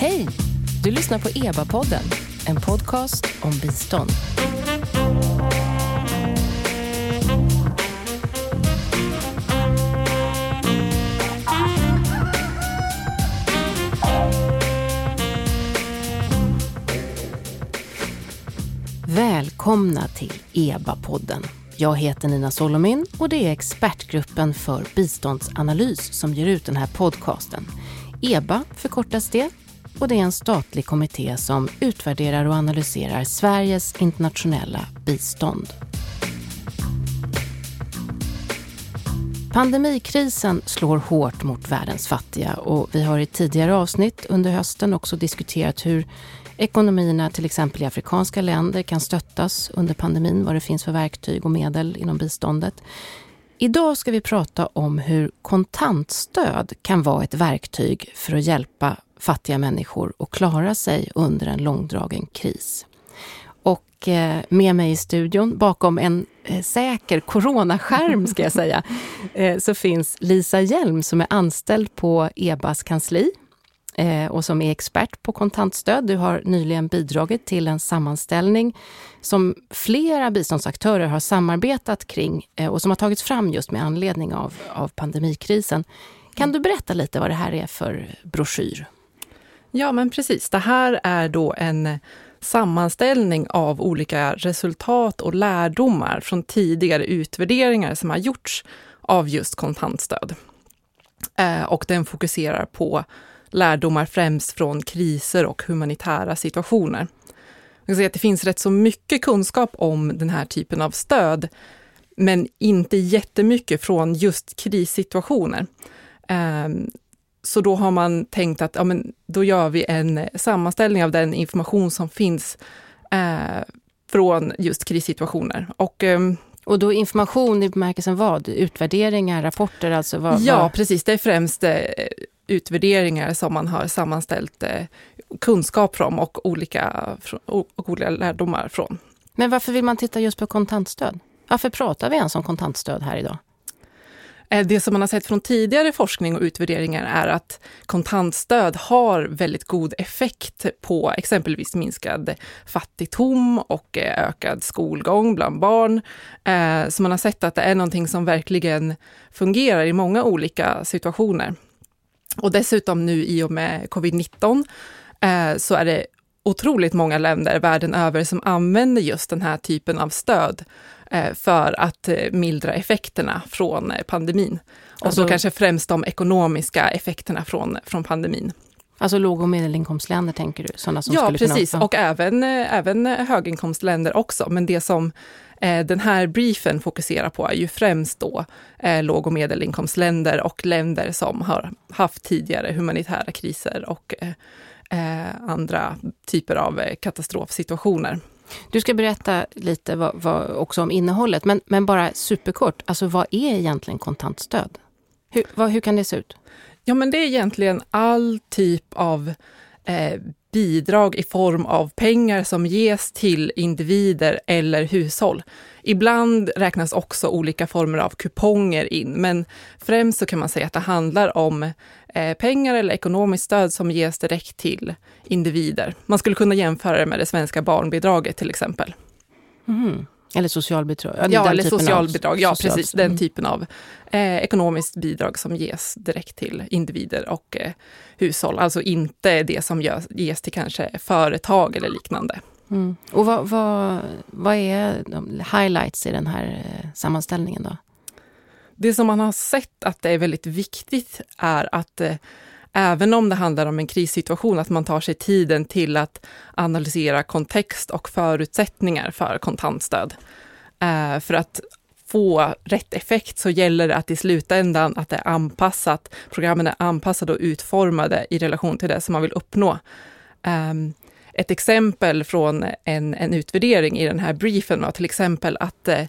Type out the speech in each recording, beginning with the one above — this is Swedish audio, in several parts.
Hej! Du lyssnar på EBA-podden, en podcast om bistånd. Välkomna till EBA-podden. Jag heter Nina Solomin och det är expertgruppen för biståndsanalys som ger ut den här podcasten. EBA förkortas det och det är en statlig kommitté som utvärderar och analyserar Sveriges internationella bistånd. Pandemikrisen slår hårt mot världens fattiga och vi har i tidigare avsnitt under hösten också diskuterat hur ekonomierna till exempel i afrikanska länder kan stöttas under pandemin, vad det finns för verktyg och medel inom biståndet. Idag ska vi prata om hur kontantstöd kan vara ett verktyg för att hjälpa fattiga människor att klara sig under en långdragen kris. Och eh, med mig i studion, bakom en eh, säker coronaskärm ska jag säga, eh, så finns Lisa Hjelm som är anställd på EBAs kansli och som är expert på kontantstöd. Du har nyligen bidragit till en sammanställning som flera biståndsaktörer har samarbetat kring och som har tagits fram just med anledning av, av pandemikrisen. Kan du berätta lite vad det här är för broschyr? Ja, men precis. Det här är då en sammanställning av olika resultat och lärdomar från tidigare utvärderingar som har gjorts av just kontantstöd. Eh, och den fokuserar på lärdomar främst från kriser och humanitära situationer. Jag säga att det finns rätt så mycket kunskap om den här typen av stöd, men inte jättemycket från just krissituationer. Ehm, så då har man tänkt att ja, men då gör vi en sammanställning av den information som finns eh, från just krissituationer. Och, eh, och då information i bemärkelsen vad? Utvärderingar, rapporter? Alltså vad, ja, vad? precis. Det är främst eh, utvärderingar som man har sammanställt eh, kunskap från och olika, och olika lärdomar från. Men varför vill man titta just på kontantstöd? Varför pratar vi ens om kontantstöd här idag? Eh, det som man har sett från tidigare forskning och utvärderingar är att kontantstöd har väldigt god effekt på exempelvis minskad fattigdom och eh, ökad skolgång bland barn. Eh, så man har sett att det är någonting som verkligen fungerar i många olika situationer. Och dessutom nu i och med covid-19 så är det otroligt många länder världen över som använder just den här typen av stöd för att eh, mildra effekterna från eh, pandemin. Och alltså, så kanske främst de ekonomiska effekterna från, från pandemin. Alltså låg och medelinkomstländer tänker du? Sådana som ja, precis. Kunna... Och även, även höginkomstländer också. Men det som eh, den här briefen fokuserar på är ju främst då eh, låg och medelinkomstländer och länder som har haft tidigare humanitära kriser och eh, andra typer av katastrofsituationer. Du ska berätta lite vad, vad, också om innehållet, men, men bara superkort, alltså vad är egentligen kontantstöd? Hur, vad, hur kan det se ut? Ja, men det är egentligen all typ av eh, bidrag i form av pengar som ges till individer eller hushåll. Ibland räknas också olika former av kuponger in, men främst så kan man säga att det handlar om eh, pengar eller ekonomiskt stöd som ges direkt till individer. Man skulle kunna jämföra det med det svenska barnbidraget till exempel. Mm. Eller socialbidrag? Ja, eller socialbidrag. Ja, social... precis. Den mm. typen av eh, ekonomiskt bidrag som ges direkt till individer och eh, hushåll. Alltså inte det som ges, ges till kanske företag eller liknande. Mm. Och vad, vad, vad är highlights i den här eh, sammanställningen då? Det som man har sett att det är väldigt viktigt är att eh, även om det handlar om en krissituation, att man tar sig tiden till att analysera kontext och förutsättningar för kontantstöd. Eh, för att få rätt effekt så gäller det att i slutändan att det är anpassat, programmen är anpassade och utformade i relation till det som man vill uppnå. Um, ett exempel från en, en utvärdering i den här briefen var till exempel att eh,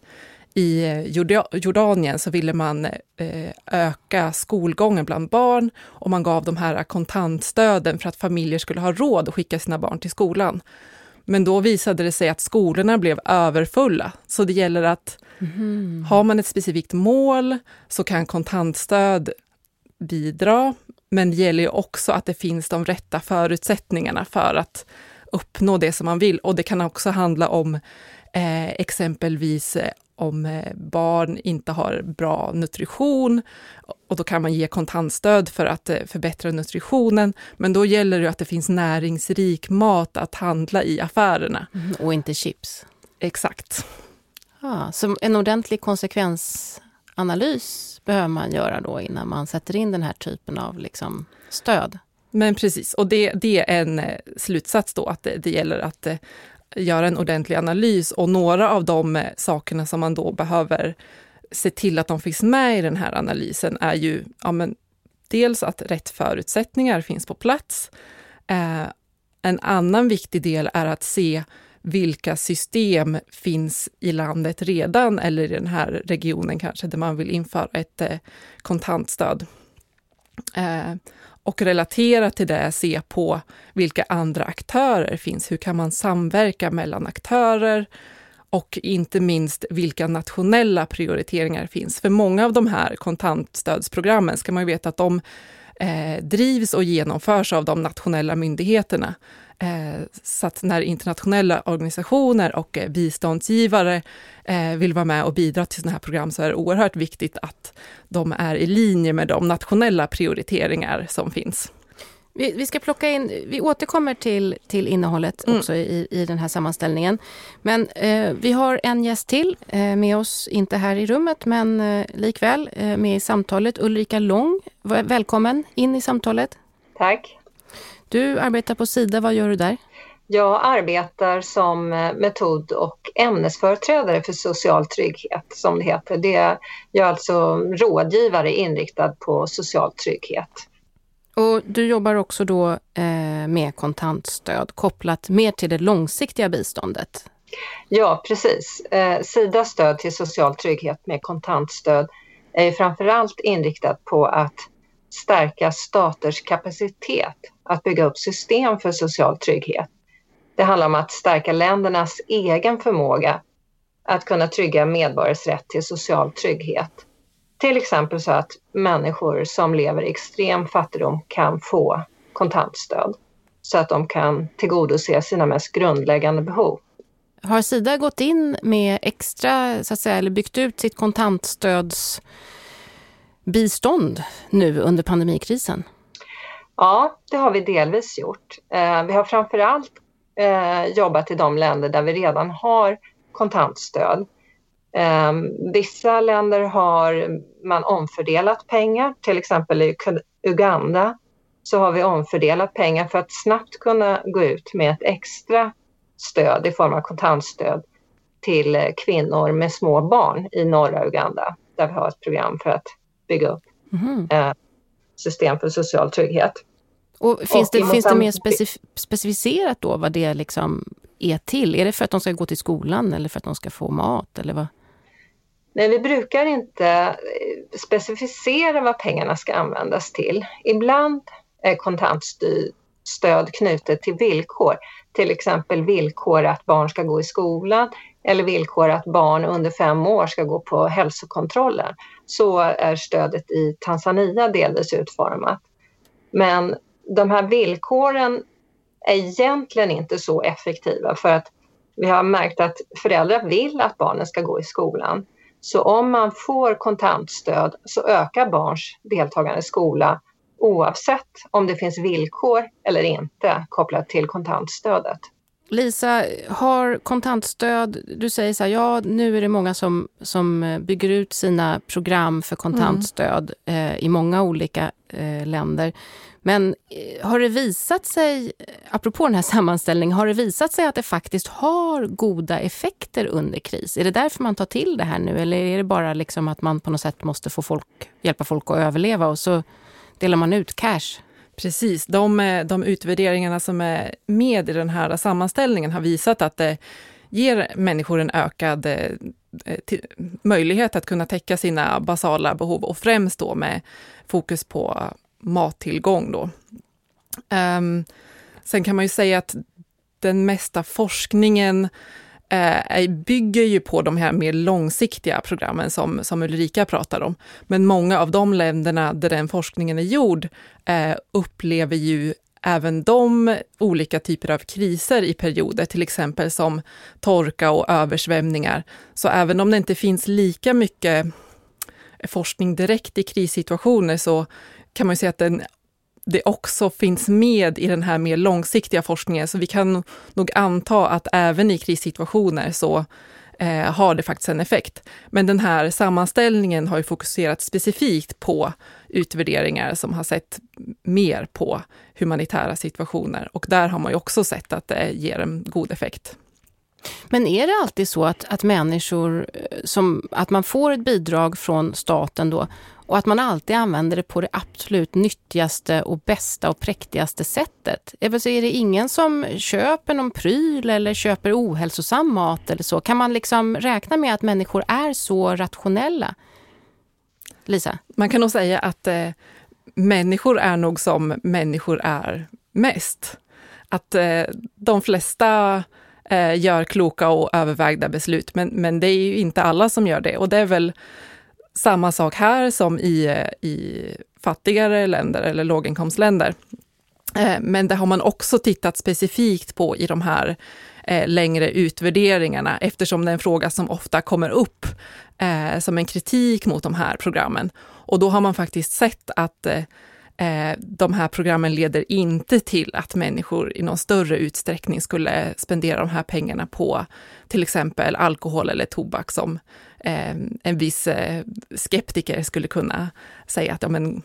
i Jordanien så ville man eh, öka skolgången bland barn och man gav de här kontantstöden för att familjer skulle ha råd att skicka sina barn till skolan. Men då visade det sig att skolorna blev överfulla, så det gäller att mm. har man ett specifikt mål så kan kontantstöd bidra men det gäller ju också att det finns de rätta förutsättningarna för att uppnå det som man vill. Och det kan också handla om eh, exempelvis eh, om eh, barn inte har bra nutrition och då kan man ge kontantstöd för att eh, förbättra nutritionen. Men då gäller det att det finns näringsrik mat att handla i affärerna. Mm, och inte chips. Exakt. Ah, så en ordentlig konsekvensanalys behöver man göra då innan man sätter in den här typen av liksom, stöd? Men precis, och det, det är en eh, slutsats då, att det, det gäller att göra en ordentlig analys och några av de eh, sakerna som man då behöver se till att de finns med i den här analysen är ju ja, men, dels att rätt förutsättningar finns på plats. Eh, en annan viktig del är att se vilka system finns i landet redan, eller i den här regionen kanske, där man vill införa ett eh, kontantstöd. Eh, och relatera till det, se på vilka andra aktörer finns. Hur kan man samverka mellan aktörer? Och inte minst vilka nationella prioriteringar finns. För många av de här kontantstödsprogrammen ska man ju veta att de eh, drivs och genomförs av de nationella myndigheterna. Eh, så att när internationella organisationer och eh, biståndsgivare eh, vill vara med och bidra till sådana här program så är det oerhört viktigt att de är i linje med de nationella prioriteringar som finns. Vi, vi ska plocka in, vi återkommer till, till innehållet mm. också i, i den här sammanställningen. Men eh, vi har en gäst till eh, med oss, inte här i rummet men eh, likväl med i samtalet. Ulrika Lång, välkommen in i samtalet. Tack. Du arbetar på Sida, vad gör du där? Jag arbetar som eh, metod och ämnesföreträdare för social trygghet som det heter. Det är jag är alltså rådgivare inriktad på social trygghet. Och du jobbar också då eh, med kontantstöd kopplat mer till det långsiktiga biståndet? Ja, precis. Eh, Sidas stöd till social trygghet med kontantstöd är framförallt inriktat på att stärka staters kapacitet att bygga upp system för social trygghet. Det handlar om att stärka ländernas egen förmåga att kunna trygga medborgares rätt till social trygghet. Till exempel så att människor som lever i extrem fattigdom kan få kontantstöd så att de kan tillgodose sina mest grundläggande behov. Har Sida gått in med extra, så att säga, eller byggt ut sitt kontantstödsbistånd nu under pandemikrisen? Ja, det har vi delvis gjort. Eh, vi har framförallt eh, jobbat i de länder där vi redan har kontantstöd. Eh, vissa länder har man omfördelat pengar, till exempel i Uganda så har vi omfördelat pengar för att snabbt kunna gå ut med ett extra stöd i form av kontantstöd till kvinnor med små barn i norra Uganda där vi har ett program för att bygga upp mm. system för social trygghet. Och finns, och det, finns det mer specif specificerat då vad det liksom är till? Är det för att de ska gå till skolan eller för att de ska få mat? Eller vad? Nej, vi brukar inte eh, specificera vad pengarna ska användas till. Ibland är kontantstöd knutet till villkor, till exempel villkor att barn ska gå i skolan eller villkor att barn under fem år ska gå på hälsokontrollen. Så är stödet i Tanzania delvis utformat. Men de här villkoren är egentligen inte så effektiva för att vi har märkt att föräldrar vill att barnen ska gå i skolan. Så om man får kontantstöd så ökar barns deltagande i skola oavsett om det finns villkor eller inte kopplat till kontantstödet. Lisa, har kontantstöd, du säger så här, ja nu är det många som, som bygger ut sina program för kontantstöd mm. eh, i många olika eh, länder. Men eh, har det visat sig, eh, apropå den här sammanställningen, har det visat sig att det faktiskt har goda effekter under kris? Är det därför man tar till det här nu eller är det bara liksom att man på något sätt måste få folk, hjälpa folk att överleva och så delar man ut cash? Precis, de, eh, de utvärderingarna som är med i den här sammanställningen har visat att det ger människor en ökad till, möjlighet att kunna täcka sina basala behov och främst då med fokus på mattillgång. Då. Um, sen kan man ju säga att den mesta forskningen eh, bygger ju på de här mer långsiktiga programmen som, som Ulrika pratar om. Men många av de länderna där den forskningen är gjord eh, upplever ju även de olika typer av kriser i perioder, till exempel som torka och översvämningar. Så även om det inte finns lika mycket forskning direkt i krissituationer så kan man ju säga att den, det också finns med i den här mer långsiktiga forskningen. Så vi kan nog anta att även i krissituationer så eh, har det faktiskt en effekt. Men den här sammanställningen har ju fokuserat specifikt på utvärderingar som har sett mer på humanitära situationer och där har man ju också sett att det ger en god effekt. Men är det alltid så att, att människor, eh, som, att man får ett bidrag från staten då och att man alltid använder det på det absolut nyttigaste och bästa och präktigaste sättet? Är det ingen som köper någon pryl eller köper ohälsosam mat eller så? Kan man liksom räkna med att människor är så rationella? Lisa? Man kan nog säga att eh, människor är nog som människor är mest. Att eh, de flesta eh, gör kloka och övervägda beslut, men, men det är ju inte alla som gör det. Och det är väl samma sak här som i, eh, i fattigare länder eller låginkomstländer. Eh, men det har man också tittat specifikt på i de här eh, längre utvärderingarna eftersom det är en fråga som ofta kommer upp eh, som en kritik mot de här programmen. Och då har man faktiskt sett att eh, eh, de här programmen leder inte till att människor i någon större utsträckning skulle spendera de här pengarna på till exempel alkohol eller tobak som eh, en viss eh, skeptiker skulle kunna säga att ja, men,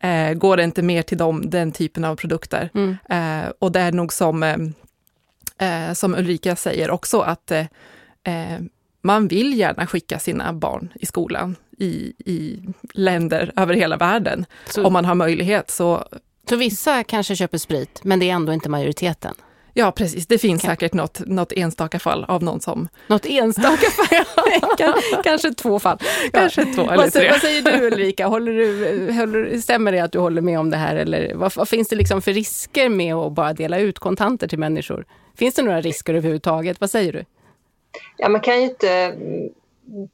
eh, går det inte mer till dem, den typen av produkter? Mm. Eh, och det är nog som, som Ulrika säger också att man vill gärna skicka sina barn i skolan i, i länder över hela världen, så, om man har möjlighet. Så, så vissa kanske köper sprit, men det är ändå inte majoriteten? Ja, precis. Det finns kan. säkert något, något enstaka fall av någon som... Något enstaka fall? kanske två fall. Kanske två eller vad, tre. Vad säger du Ulrika? Håller du, håller, stämmer det att du håller med om det här? Eller vad, vad, finns det liksom för risker med att bara dela ut kontanter till människor? Finns det några risker överhuvudtaget? Vad säger du? Ja, man kan ju inte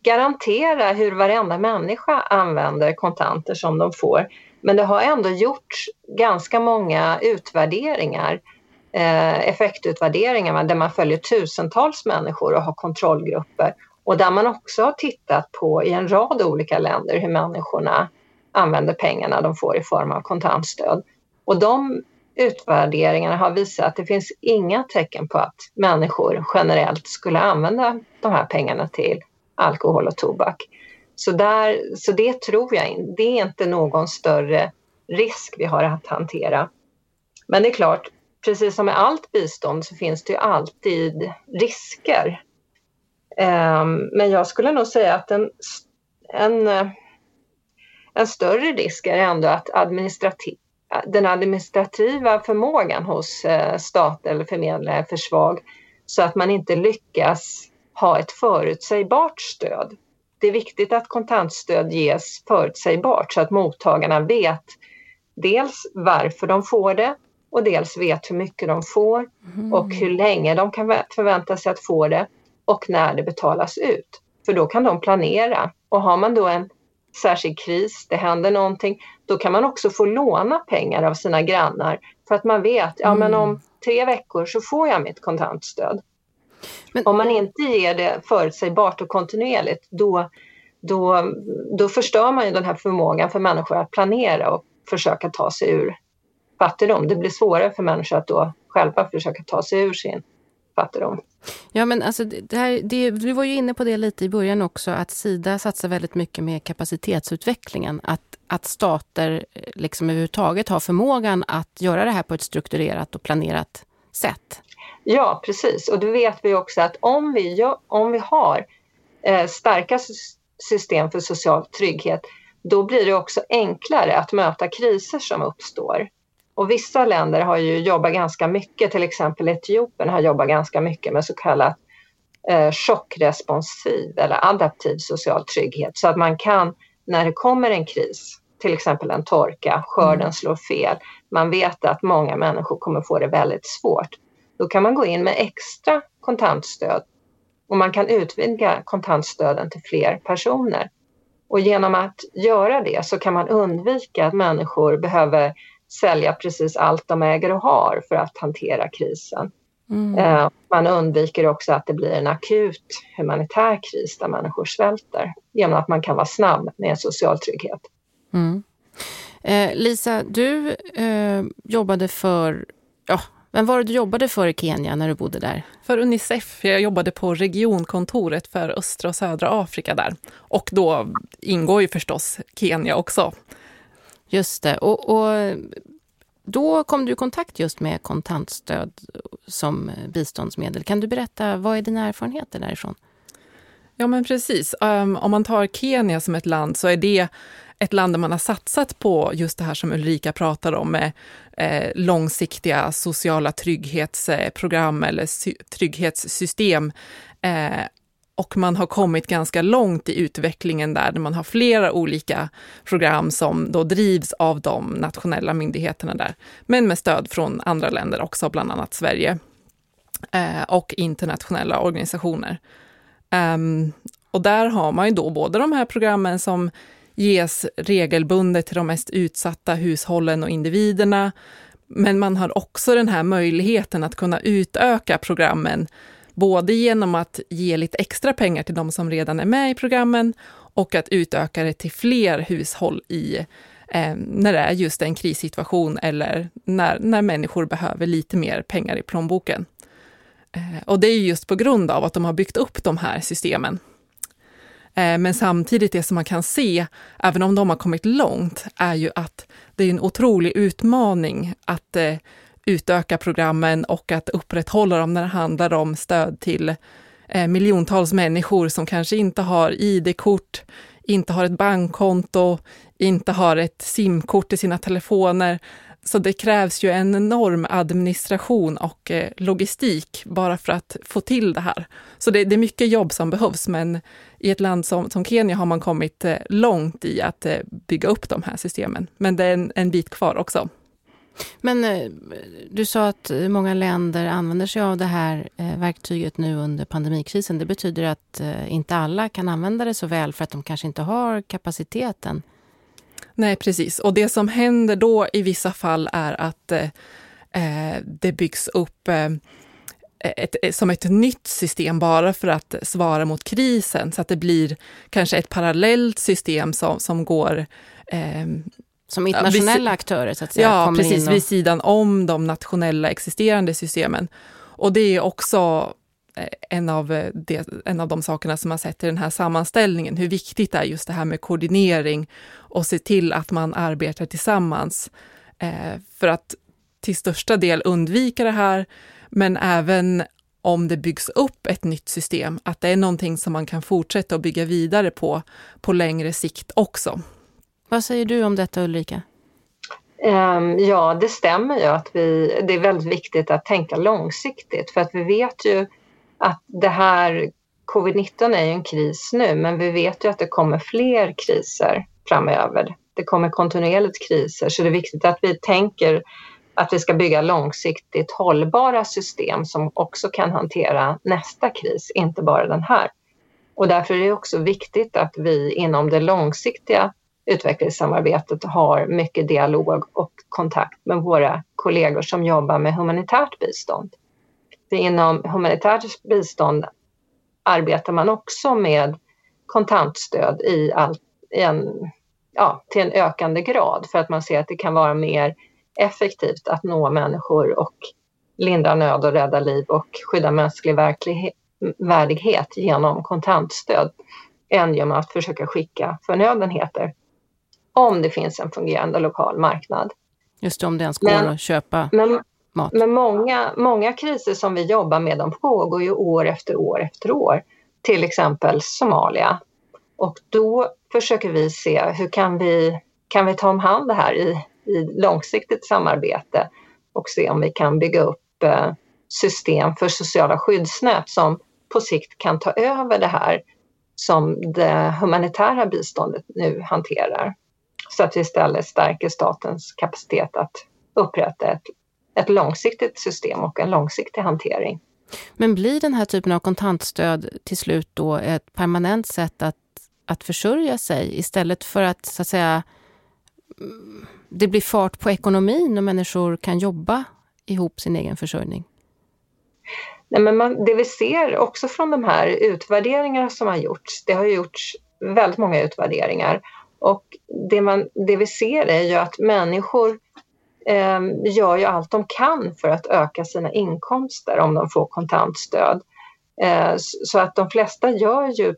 garantera hur varenda människa använder kontanter som de får. Men det har ändå gjorts ganska många utvärderingar, eh, effektutvärderingar där man följer tusentals människor och har kontrollgrupper och där man också har tittat på i en rad olika länder hur människorna använder pengarna de får i form av kontantstöd. Och de utvärderingarna har visat att det finns inga tecken på att människor generellt skulle använda de här pengarna till alkohol och tobak. Så, där, så det tror jag inte, det är inte någon större risk vi har att hantera. Men det är klart, precis som med allt bistånd så finns det ju alltid risker. Ehm, men jag skulle nog säga att en, en, eh, en större risk är ändå att administrativ, den administrativa förmågan hos eh, stat eller förmedlare är för svag så att man inte lyckas ha ett förutsägbart stöd. Det är viktigt att kontantstöd ges förutsägbart så att mottagarna vet dels varför de får det och dels vet hur mycket de får mm. och hur länge de kan förvänta sig att få det och när det betalas ut. För då kan de planera och har man då en särskild kris, det händer någonting, då kan man också få låna pengar av sina grannar för att man vet, ja men om mm. tre veckor så får jag mitt kontantstöd. Men... Om man inte ger det förutsägbart och kontinuerligt då, då, då förstör man ju den här förmågan för människor att planera och försöka ta sig ur fattigdom. Det blir svårare för människor att då själva försöka ta sig ur sin fattigdom. Ja, men alltså det här, det, du var ju inne på det lite i början också, att Sida satsar väldigt mycket med kapacitetsutvecklingen. Att, att stater eh, liksom överhuvudtaget har förmågan att göra det här på ett strukturerat och planerat sätt. Ja, precis. Och då vet vi också att om vi, gör, om vi har eh, starka system för social trygghet, då blir det också enklare att möta kriser som uppstår. Och vissa länder har ju jobbat ganska mycket, till exempel Etiopien har jobbat ganska mycket med så kallat eh, chockresponsiv eller adaptiv social trygghet så att man kan, när det kommer en kris, till exempel en torka, skörden mm. slår fel, man vet att många människor kommer få det väldigt svårt då kan man gå in med extra kontantstöd och man kan utvidga kontantstöden till fler personer. Och genom att göra det så kan man undvika att människor behöver sälja precis allt de äger och har för att hantera krisen. Mm. Eh, man undviker också att det blir en akut humanitär kris där människor svälter genom att man kan vara snabb med social trygghet. Mm. Eh, Lisa, du eh, jobbade för, ja, vem var det du jobbade för i Kenya när du bodde där? För Unicef. Jag jobbade på regionkontoret för östra och södra Afrika där. Och då ingår ju förstås Kenya också. Just det. Och, och då kom du i kontakt just med kontantstöd som biståndsmedel. Kan du berätta, vad är dina erfarenheter därifrån? Ja men precis. Um, om man tar Kenya som ett land så är det ett land där man har satsat på just det här som Ulrika pratar om med eh, långsiktiga sociala trygghetsprogram eller trygghetssystem. Eh, och man har kommit ganska långt i utvecklingen där, där man har flera olika program som då drivs av de nationella myndigheterna där, men med stöd från andra länder också, bland annat Sverige eh, och internationella organisationer. Um, och där har man ju då både de här programmen som ges regelbundet till de mest utsatta hushållen och individerna, men man har också den här möjligheten att kunna utöka programmen Både genom att ge lite extra pengar till de som redan är med i programmen och att utöka det till fler hushåll i eh, när det är just en krissituation eller när, när människor behöver lite mer pengar i plånboken. Eh, och det är just på grund av att de har byggt upp de här systemen. Eh, men samtidigt, det som man kan se, även om de har kommit långt, är ju att det är en otrolig utmaning att eh, utöka programmen och att upprätthålla dem när det handlar om stöd till eh, miljontals människor som kanske inte har ID-kort, inte har ett bankkonto, inte har ett SIM-kort i sina telefoner. Så det krävs ju en enorm administration och eh, logistik bara för att få till det här. Så det, det, är mycket jobb som behövs, men i ett land som, som Kenya har man kommit eh, långt i att eh, bygga upp de här systemen. Men det är en, en bit kvar också. Men du sa att många länder använder sig av det här verktyget nu under pandemikrisen. Det betyder att inte alla kan använda det så väl för att de kanske inte har kapaciteten. Nej, precis. Och det som händer då i vissa fall är att eh, det byggs upp eh, ett, som ett nytt system bara för att svara mot krisen, så att det blir kanske ett parallellt system som, som går eh, som internationella aktörer så att säga? Ja, precis, och... vid sidan om de nationella existerande systemen. Och det är också eh, en av, eh, det, en av de sakerna som man sett i den här sammanställningen, hur viktigt det är just det här med koordinering och se till att man arbetar tillsammans eh, för att till största del undvika det här, men även om det byggs upp ett nytt system, att det är någonting som man kan fortsätta att bygga vidare på, på längre sikt också. Vad säger du om detta Ulrika? Um, ja, det stämmer ju att vi, det är väldigt viktigt att tänka långsiktigt för att vi vet ju att det här covid-19 är ju en kris nu men vi vet ju att det kommer fler kriser framöver. Det kommer kontinuerligt kriser så det är viktigt att vi tänker att vi ska bygga långsiktigt hållbara system som också kan hantera nästa kris, inte bara den här. Och därför är det också viktigt att vi inom det långsiktiga utvecklingssamarbetet har mycket dialog och kontakt med våra kollegor som jobbar med humanitärt bistånd. Inom humanitärt bistånd arbetar man också med kontantstöd i, all, i en, ja, till en ökande grad för att man ser att det kan vara mer effektivt att nå människor och lindra nöd och rädda liv och skydda mänsklig värdighet genom kontantstöd än genom att försöka skicka förnödenheter om det finns en fungerande lokal marknad. Just det, om det ens går men, att köpa men, mat. Men många, många kriser som vi jobbar med, de pågår ju år efter år efter år. Till exempel Somalia. Och då försöker vi se hur kan vi, kan vi ta om hand det här i, i långsiktigt samarbete och se om vi kan bygga upp eh, system för sociala skyddsnät som på sikt kan ta över det här som det humanitära biståndet nu hanterar så att vi istället stärker statens kapacitet att upprätta ett ett långsiktigt system och en långsiktig hantering. Men blir den här typen av kontantstöd till slut då ett permanent sätt att, att försörja sig istället för att så att säga det blir fart på ekonomin och människor kan jobba ihop sin egen försörjning? Nej, men man, det vi ser också från de här utvärderingarna som har gjorts, det har gjorts väldigt många utvärderingar och det, man, det vi ser är ju att människor Ehm, gör ju allt de kan för att öka sina inkomster om de får kontantstöd. Eh, så att de flesta gör ju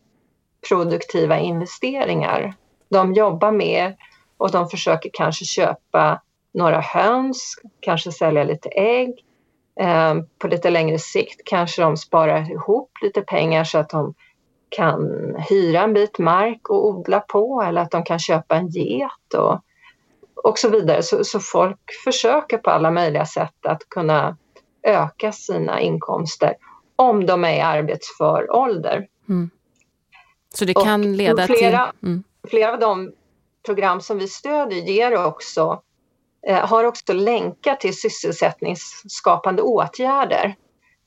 produktiva investeringar. De jobbar mer och de försöker kanske köpa några höns, kanske sälja lite ägg. Eh, på lite längre sikt kanske de sparar ihop lite pengar så att de kan hyra en bit mark och odla på eller att de kan köpa en get och, och så vidare. Så, så folk försöker på alla möjliga sätt att kunna öka sina inkomster om de är i arbetsför ålder. Mm. Så det kan och leda flera, till... Mm. Flera av de program som vi stödjer ger också, eh, har också länkar till sysselsättningsskapande åtgärder.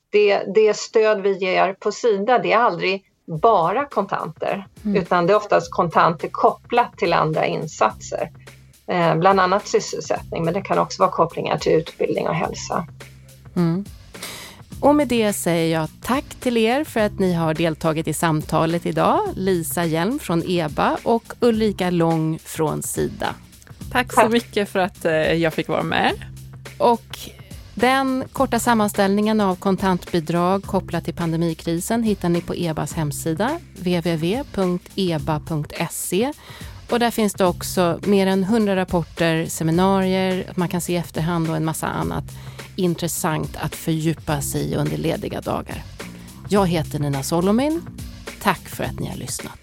Det, det stöd vi ger på Sida, det är aldrig bara kontanter, mm. utan det är oftast kontanter kopplat till andra insatser. Eh, bland annat sysselsättning, men det kan också vara kopplingar till utbildning och hälsa. Mm. Och med det säger jag tack till er för att ni har deltagit i samtalet idag. Lisa Hjelm från EBA och Ulrika Lång från Sida. Tack så mycket för att eh, jag fick vara med. Och den korta sammanställningen av kontantbidrag kopplat till pandemikrisen hittar ni på EBAs hemsida, www.eba.se. Och där finns det också mer än 100 rapporter, seminarier, man kan se i efterhand och en massa annat intressant att fördjupa sig i under lediga dagar. Jag heter Nina Solomin. Tack för att ni har lyssnat.